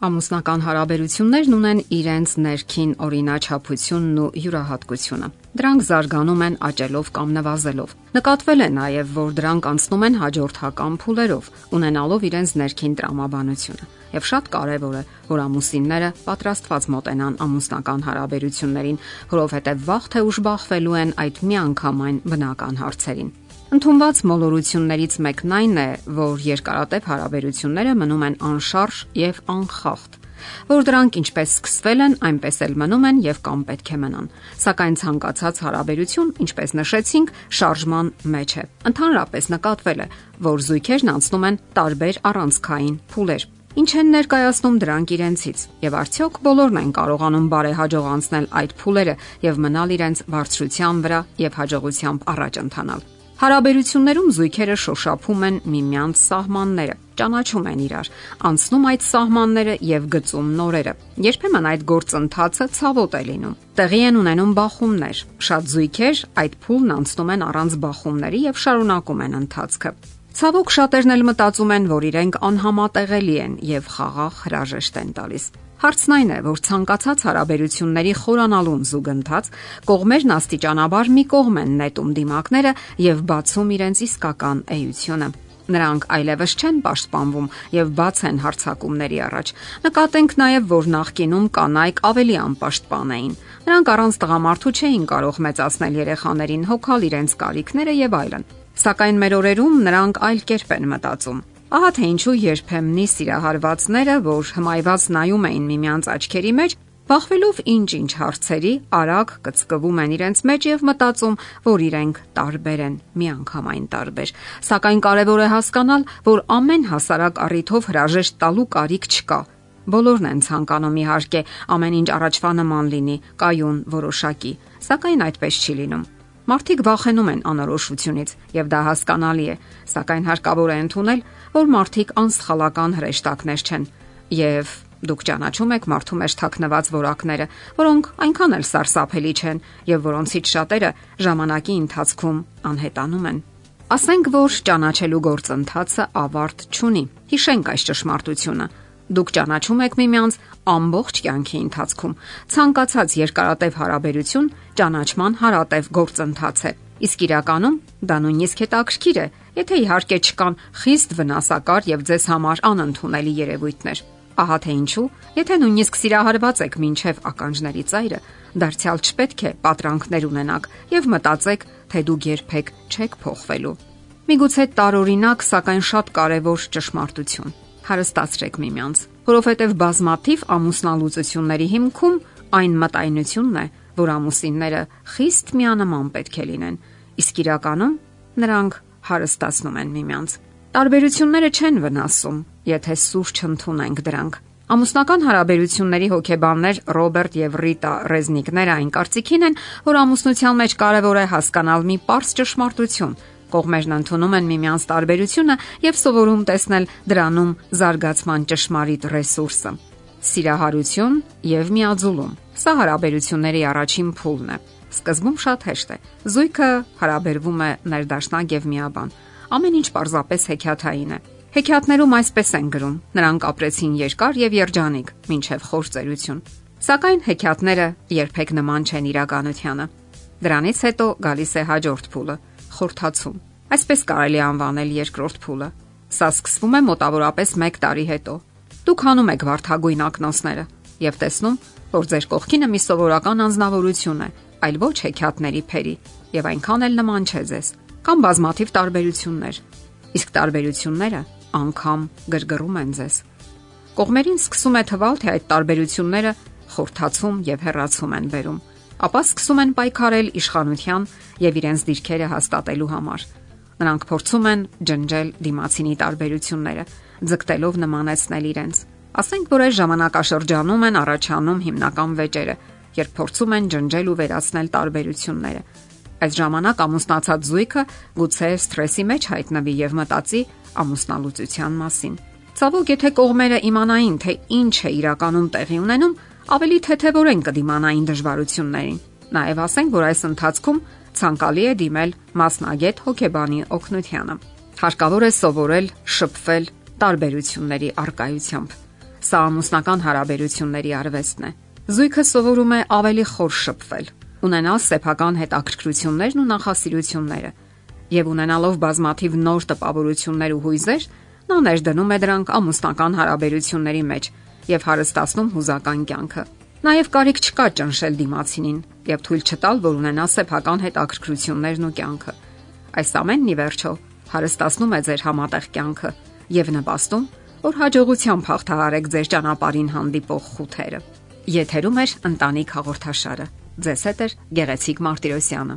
Ամուսնական հարաբերություններն ունեն իրենց ներքին օրինաչափությունն ու յուրահատկությունը։ Դրանք զարգանում են աճելով կամ նվազելով։ Նկատվել է նաև, որ դրանք անցնում են հաջորդական փուլերով, ունենալով իրենց ներքին տրամաբանությունը։ Եվ շատ կարևոր է, որ ամուսինները պատրաստված մոտենան ամուսնական հարաբերություններին, որովհետև վաղ թե ուշ բախվելու են այդ միանգամայն բնական հարցերին։ Ընթոնված մոլորություններից մեկն այն է, որ երկարատև հարաբերությունները մնում են անշարժ եւ անխախտ, որ դրանք ինչպես սկսվել են, այնպես էլ մնում են եւ կամ պետք է մնան։ Սակայն ցանկացած հարաբերություն, ինչպես նշեցինք, շարժման մեջ է։ Ընդհանրապես նկատվել է, որ զույգերն անցնում են տարբեր առանցքային փուլեր։ Ինչ են ներկայացնում դրանք իրենցից եւ արդյոք բոլորն են կարողանում բարեհաջող անցնել այդ փուլերը եւ մնալ իրենց բարձրության վրա եւ հաջողությամբ առաջ ընթանալ։ Հարաբերություններում զույգերը շոշափում են միմյանց սահմանները, ճանաչում են իրար, անցնում այդ սահմանները եւ գծում նորերը։ Երբեմն այդ գործընթացը ցավոտ է լինում։ Տեղի են ունենում բախումներ։ Շատ զույգեր այդ փուլն անցնում են առանց բախումների եւ շարունակում են ընթացքը։ Ցավոք շատերն էլ մտածում են, որ իրենք անհամատեղելի են եւ խաղաղ հրաժեշտ են տալիս։ Հարցն այն է, որ ցանկացած հարաբերությունների խորանալուն զուգընթաց կողմերն աստիճանաբար մի կողմ են նետում դիմակները եւ բացում իրենց իսկական էությունը։ Նրանք այլևս չեն պաշտպանվում եւ բաց են հարցակումների առաջ։ Նկատենք նաեւ, որ նախկինում կանայք ավելի անպաշտպան էին։ Նրանք առանց տղամարդու չէին կարող մեծացնել երեխաներին, հոգալ իրենց կարիքները եւ այլն։ Սակայն մեր օրերում նրանք այլ կերպ են մտածում։ Ահա թե ինչու երբեմնի սիրահարվածները, որ հմայված նայում էին միմյանց աչքերի մեջ, բախվելով ինչ-ինչ հարցերի, արագ կծկվում են իրենց մեջ եւ մտածում, որ իրենք տարբեր են, միանգամայն տարբեր։ Սակայն կարևոր է հասկանալ, որ ամեն հասարակ առիթով հրաժեշտ տալու կարիք չկա։ Բոլորն են ցանկանում իհարկե ամեն ինչ առաջվա նման լինի, կայուն, որոշակի, սակայն այդպես չի լինում։ Մարդիկ վախենում են անորոշությունից եւ դա հասկանալի է, սակայն հարկավոր է ընդունել, որ մարդիկ անսխալական հրեշտակներ չեն եւ դուք ճանաչում եք մարդու մեջ թաքնված որակները, որոնք այնքան էլ սարսափելի չեն եւ որոնցից շատերը ժամանակի ընթացքում անհետանում են։ Ասենք որ ճանաչելու գործընթացը ավարտ չունի։ Հիշենք այս ճշմարտությունը։ Դուք ճանաչում եք միմյանց ամբողջ կյանքի ընթացքում։ Ցանկացած երկարատև հարաբերություն ճանաչման հարատև գործընթաց է։ Իսկ իրականում դա նույնիսկ հետաքրքիր է, եթե իհարկե չկան խիստ վնասակար եւ ձեզ համար անընդունելի երևույթներ։ Ահա թե ինչու, եթե նույնիսկ սիրահարված եք մինչև ականջների ծայրը, դարձյալ չպետք է պատրանքներ ունենաք եւ մտածեք, թե դուք երբեք չեք փոխվելու։ Միգուցե տարօրինակ, սակայն շատ կարևոր ճշմարտություն։ Հարստացրեք միմյանց, որովհետև բազմաթիվ ամուսնալուծությունների հիմքում այն մտայնությունն է, որ ամուսինները խիստ միանման պետք է լինեն, իսկ իրականում նրանք հարստացնում են միմյանց։ Տարբերությունները չեն վնասում, եթե սուրճ ընդունենք դրանք։ Ամուսնական հարաբերությունների հոգեբաններ Ռոբերտ եւ Ռիտա Ռեզնիկները այն կարծիքին են, որ ամուսնության մեջ կարևոր է հասկանալ մի པարզ ճշմարտություն։ Կողմերն ընդունում են միմյանց տարբերությունը եւ սովորում տեսնել դրանում զարգացման ճշմարիտ ռեսուրսը։ Սիրահարություն եւ միաձուլում։ Սա հարաբերությունների առաջին փուլն է։ Սկզբում շատ հեշտ է։ Զույգը հարաբերվում է ներդաշնակ եւ միաբան։ Ամեն ինչ պարզապես հեքիաթային է։ Հեքիաթներում այսպես են գրում. նրանք ապրեցին երկար եւ երջանիկ, ինչև խործերություն։ Սակայն հեքիաթները երբեք նման չեն իրականությանը։ Դրանից հետո գալիս է հաջորդ փուլը՝ խորթացում։ Այսպես կարելի անվանել երկրորդ փուլը։ Սա սկսվում է մոտավորապես 1 տարի հետո։ Դուք հանում եք վարթագույն ակնոցները եւ տեսնում, որ ձեր կողքինը մի սովորական անznավորություն է, այլ ոչ հեքիաթների փերի, եւ այնքան էլ նման չէ ձեզ։ Կամ բազմաթիվ տարբերություններ։ Իսկ տարբերությունները անգամ գրգռում են ձեզ։ Կողմերին սկսում է թվալ, թե այդ տարբերությունները խորթացում եւ հեռացում են բերում, ապա սկսում են պայքարել իշխանության եւ իրենց դիրքերը հաստատելու համար։ Նրանք փորձում են ջնջել դիմացինի տարբերությունները, ձգտելով նմանեցնել իրենց։ Ասենք որ այս ժամանակաշրջանում են առաջանում հիմնական վեճերը, երբ փորձում են ջնջել ու վերացնել տարբերությունները։ Այս ժամանակ ամուսնացած զույգը գուցե սթրեսի մեջ հայտնվի եւ մտածի ամուսնալուծության մասին։ Ցավոք, եթե կողմերը իմանային, թե ինչ է իրականում տեղի ունենում, ավելի թեթևորեն կդիմանային դժվարություններին։ Նաև ասենք, որ այս ընթացքում ցանկալի է դիմել մասնագետ հոգեբանի օգնությանը։ Հարկավոր է սովորել շփվել տարբերությունների արկայությամբ։ Սա ամուսնական հարաբերությունների արվեստն է։ Զույգը սովորում է ավելի խոր շփվել, ունենալ սեփական հետաքրքրություններն ու նախասիրությունները, եւ ունենալով բազմաթիվ նոր տպավորություններ ու հույզեր, նա ներդնում է դրանք ամուսնական հարաբերությունների մեջ եւ հարստացնում հուզական կյանքը։ Նաեւ կարիք չկա ճնշել դիմացինին եւ թույլ չտալ, որ ունենա սեփական հետաքրքրություններն ու կյանքը։ Այս ամենն ի վերջո հարստացնում է ձեր համատեղ կյանքը եւ նպաստում, որ հաջողությամբ հաղթահարեք ձեր ճանապարհին հանդիպող խութերը։ Եթերում է ընտանիք հաղորդաշարը։ Ձեզ հետ է Գեղեցիկ Մարտիրոսյանը։